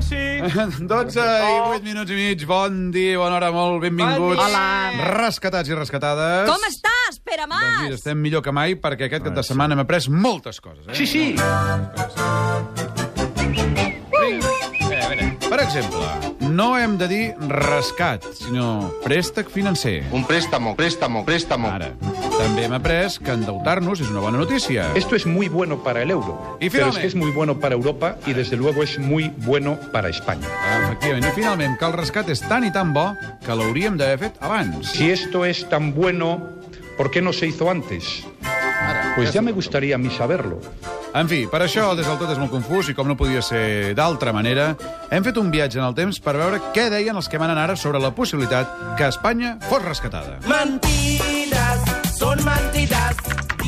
Silenci! 12 i 8 minuts i mig. Bon dia, bona hora, molt benvinguts. Bon. Hola. Rescatats i rescatades. Com estàs, Pere Doncs mira, Mas? estem millor que mai perquè aquest cap de setmana hem après moltes coses. Eh? Sí, sí. Per exemple, no hem de dir rescat, sinó préstec financer. Un préstamo, préstamo, préstamo. Ara, també hem après que endeutar-nos és una bona notícia. Esto es muy bueno para el euro, Y pero es que es muy bueno para Europa y desde luego es muy bueno para España. Efectivament. I finalment, que el rescat és tan i tan bo que l'hauríem d'haver fet abans. Si esto es tan bueno, ¿por qué no se hizo antes? Pues ya me gustaría a mí saberlo. En fi, per això, des del tot és molt confús i com no podia ser d'altra manera, hem fet un viatge en el temps per veure què deien els que manen ara sobre la possibilitat que Espanya fos rescatada. Mentiras, son mentiras.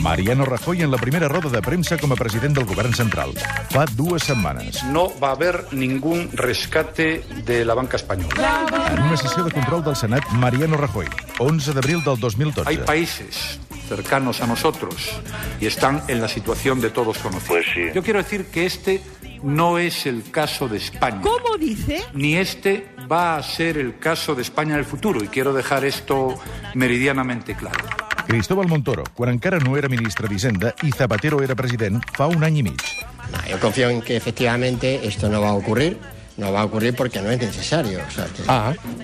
Mariano Rajoy en la primera roda de premsa com a president del govern central. Fa dues setmanes. No va a haver ningún rescate de la banca española. En una sessió de control del Senat, Mariano Rajoy, 11 d'abril del 2012. Hay países cercanos a nosotros y están en la situación de todos conocidos. Yo quiero decir que este no es el caso de España. ¿Cómo dice? Ni este va a ser el caso de España en el futuro y quiero dejar esto meridianamente claro. Cristóbal Montoro, quan encara no era ministre d'Hisenda i Zapatero era president, fa un any i mig. No, yo confío en que efectivamente esto no va a ocurrir. No va a ocurrir porque no es necesario. o sea, que-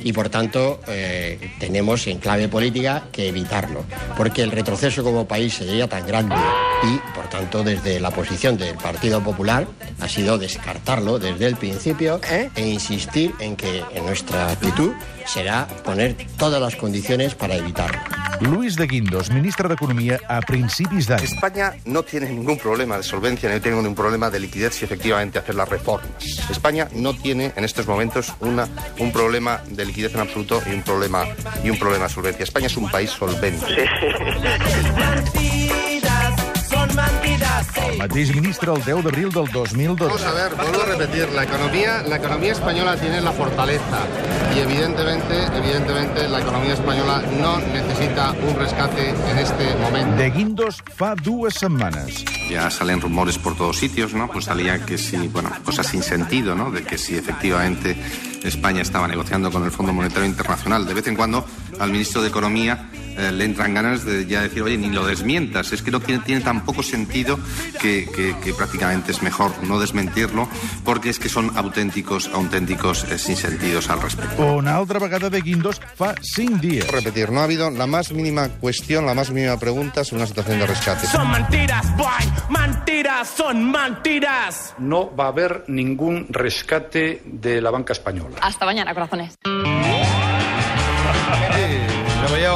Y por tanto, eh, tenemos en clave política que evitarlo. Porque el retroceso como país sería tan grande y, por tanto, desde la posición del Partido Popular ha sido descartarlo desde el principio e insistir en que en nuestra actitud será poner todas las condiciones para evitarlo. Luis de Guindos, ministre d'Economia a principis d'any. España no tiene ningún problema de solvencia, ni tiene ningún problema de liquidez si efectivamente hacer las reformas. España no tiene en estos momentos una, un problema de liquidez en absoluto y un problema y un problema de solvencia. España es un país solvente. Mentiras. El mateix ministre el 10 d'abril del 2012. Vamos a ver, vuelvo a repetir, la economía, la economía española tiene la fortaleza y evidentemente, evidentemente la economía española no necesita un rescate en este momento. De Guindos fa dues setmanes. Ya salen rumores por todos sitios, ¿no? Pues salía que si, bueno, cosas sin sentido, ¿no? De que si efectivamente España estaba negociando con el Fondo Monetario Internacional. De vez en cuando al ministro de Economía eh, le entran ganas de ya decir, oye, ni lo desmientas. Es que no tiene, tiene tan poco sentido que, que- que prácticamente es mejor no desmentirlo, porque es que son auténticos, auténticos eh, sinsentidos al respecto. Una altra vegada de Guindos fa cinc dies. Repetir, no ha habido la más mínima cuestión, la más mínima pregunta sobre una situación de rescate. Son mentiras, boy. Mentiras, son mentiras. No va a haver ningún rescate de la banca española. Hasta mañana, corazones.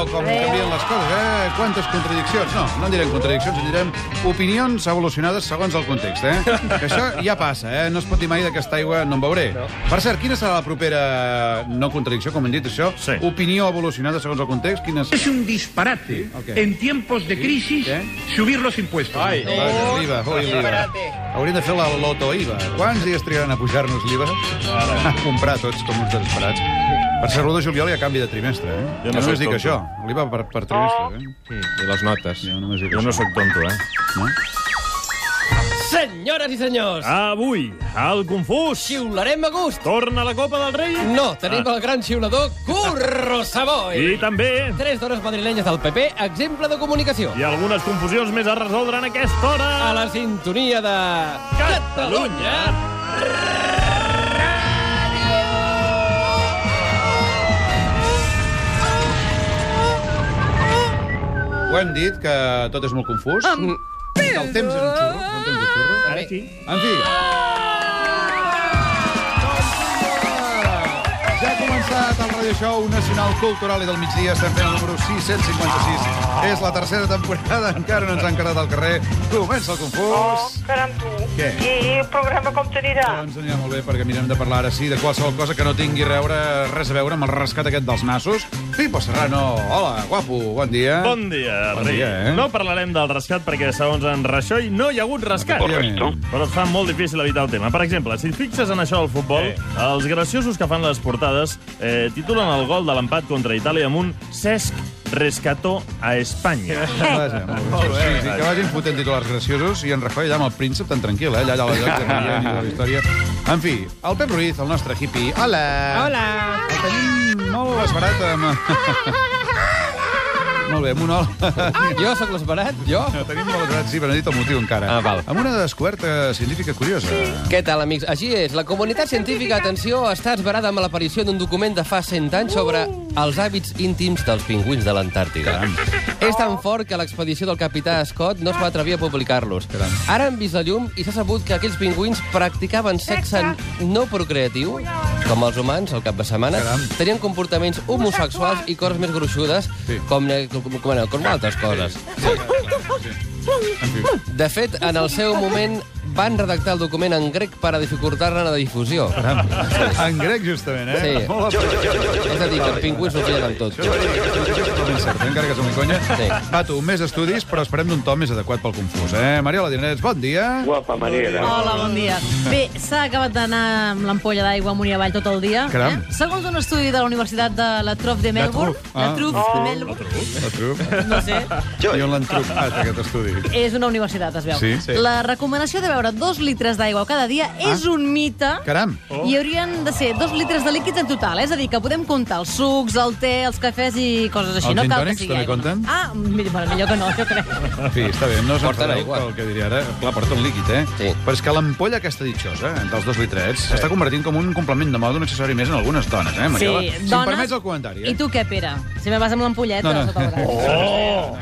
Sí, ja veieu com canvien les coses, eh? Quantes contradiccions. No, no en direm contradiccions, en direm opinions evolucionades segons el context, eh? Que això ja passa, eh? No es pot dir mai d'aquesta aigua no en beuré. No. Per cert, quina serà la propera, no contradicció, com hem dit això, Sí. opinió evolucionada segons el context? Quina Es un disparate Ok. en tiempos de crisis ¿Qué? subir los impuestos. Ai, oh, l'IVA, ui, l'IVA. Hauríem de fer la loto-IVA. Quants dies trigaran a pujar-nos l'IVA? A comprar tots com uns desesperats. Per ser l'1 de juliol hi ha canvi de trimestre, eh? Jo no, només dic això, l'IVA per, per trimestre, eh? I les notes. Jo només dic Jo això. no sóc tonto, eh? No? Senyores i senyors, Avui, al Confús, xiularem a gust. torna la Copa del Rei. No, tenim el gran xiulador Curro Savoy. I també Tres dones madrilenyes del PP, exemple de comunicació. hi ha algunes confusions més a resoldre en aquesta hora. A la sintonia de... Catalunya. Ho hem dit, que tot és molt confús. Mm. El temps és un xurro. El temps és un xurro. Ara sí. En fi. Ja ha començat el Radio Show Nacional Cultural i del migdia. Estem fent el número 656. És la tercera temporada. Encara no ens han quedat al carrer. Comença el confús. Caram, tu. Què? I el programa com t'anirà? Doncs anirà molt bé, perquè mirem de parlar ara sí de qualsevol cosa que no tingui reure, res a veure amb el rescat aquest dels nassos. Pipo Serrano, hola, guapo, bon dia. Bon dia, Bon dia, eh? No parlarem del rescat perquè, segons en Rajoy, no hi ha hagut rescat. Correcto. Però es fa molt difícil evitar el tema. Per exemple, si et fixes en això del futbol, els graciosos que fan les portades eh, titulen el gol de l'empat contra Itàlia amb un Cesc rescató a España. Vaja, molt bé. Sí, sí, que vagin fotent titulars graciosos i en Rajoy allà amb el príncep tan tranquil, eh? allà, allà, allà, allà, allà, allà, la història. En fi, el Pep Ruiz, el nostre hippie. Hola! Hola! El tenim molt esbarat amb... Molt bé, amb un ol... Jo sóc l'esperat? Jo? El tenim molt esbarat, sí, però no he dit el motiu encara. Ah, val. Amb una descoberta científica curiosa. Què tal, amics? Així és, la comunitat científica, atenció, està esbarada amb l'aparició d'un document de fa 100 anys sobre els hàbits íntims dels pingüins de l'Antàrtida. És tan fort que l'expedició del capità Scott no es va atrevir a publicar-los. Ara han vist la llum i s'ha sabut que aquells pingüins practicaven sexe no procreatiu, com els humans, al cap de setmana, Caram. tenien comportaments homosexuals i coses més gruixudes, Sí. com, com, com, com altres coses. En fi. De fet, en el seu moment van redactar el document en grec per a dificultar-ne la difusió. En grec, justament, eh? Sí. Molt bé. És a dir, que els pingüins ho feien amb tot. Eh? encara que som un conya. Sí. Va, tu, més estudis, però esperem d'un to més adequat pel confús, eh? Mariola Dinarets, bon dia. Guapa, Mariela. Hola, bon dia. Bé, s'ha acabat d'anar amb l'ampolla d'aigua amunt i avall tot el dia. Caram. Eh? Segons un estudi de la Universitat de la Trouf de Melbourne... Ah. La Trouf de Melbourne. La truc. No sé. I on l'han trucat, aquest estudi? És una universitat, es veu. Sí, sí. La recomanació de beure dos litres d'aigua cada dia és un mite. Caram. I haurien de ser dos litres de líquids en total. És a dir, que podem comptar els sucs, el te, els cafès i coses així. Els no gin cal que tònics sigui també aigua. compten? Ah, millor, bueno, millor que no, jo crec. En fi, està bé, no Porten enfadeu pel que diria ara. Clar, porta un líquid, eh? Sí. Però és que l'ampolla aquesta ditxosa, eh, dels dos litrets, s'està convertint com un complement de moda, un accessori més en algunes dones, eh, Mariola? Sí, si dones- em permets el comentari, eh? I tu què, Pere? Si me vas amb l'ampolleta No, no. sota el braç. Oh!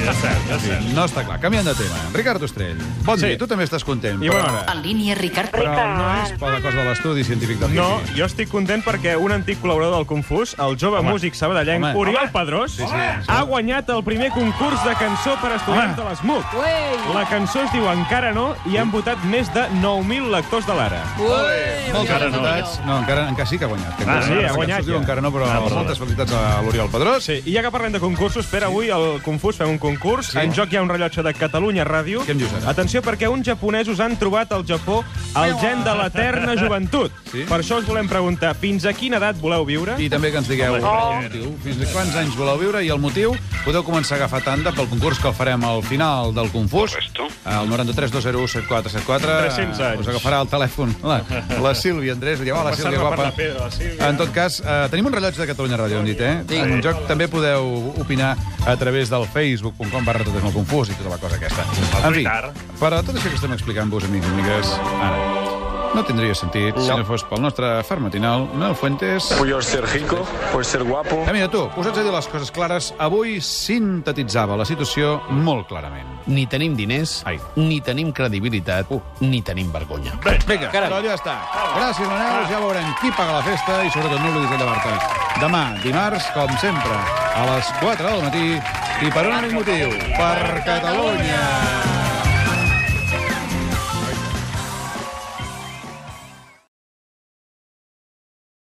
Ja és cert, ja és Sí, cert. no està clar. Canviant de tema. Ricard Ostrell, bon Sí. dia. Tu també estàs content. I però- bona hora. En línia, Ricard. Però no és per la cosa de l'estudi científic del No, jo estic content perquè un antic col·laborador del Confús, el jove Home. músic sabadellenc Home. Oriol Home. Pedrós, Sí, sí, sí. ha guanyat el primer concurs de cançó per a estudiants Home. de l'ESMUC. La cançó es diu Encara no i han votat més de 9.000 lectors de l'Ara. Moltes Encara no. felicitats. No, encara, encara sí que ha guanyat. Ah, sí, ha guanyat ja. Encara no, però Ah, moltes felicitats a l'Oriol Pedrós. Sí, i ja que parlem de concursos, per avui al Confús fem un concurs. Sí. En joc hi ha un rellotge de Catalunya Ràdio. Què em dius ara? Atenció, perquè uns japonesos han trobat al Japó el gen de l'eterna joventut. Sí? Per això us volem preguntar, fins a quina edat voleu viure? I també que ens digueu el motiu, fins a quants anys voleu viure i el motiu. Podeu començar a agafar tanda pel concurs que el farem al final del Confús. Al 93 201 7474. 300 anys. Us agafarà el telèfon la, la Sílvia Andrés. Diu, hola, Sílvia, guapa. la pedra, la Sílvia. En tot cas, eh, tenim un rellotge de Catalunya Ràdio, hem dit, eh? Sí. En joc també podeu opinar a través del facebook.com barra tot és molt confús i tota la cosa aquesta. En fi, per tot això que estem explicant-vos, amics i amigues, ara, no tindria sentit si no fos pel nostre far matinal, Mel Fuentes... Puedo ser rico, puedo ser guapo. Eh, mira, tu, posats a dir les coses clares, avui sintetitzava la situació molt clarament. Ni tenim diners, Ai. ni tenim credibilitat, ni tenim vergonya. Vinga, Carai. però ja està. Gràcies, Manel, ja veurem qui paga la festa i sobretot no oblidis de llevar-te. Demà, dimarts, com sempre, a les 4 del matí i per un únic motiu, per Catalunya.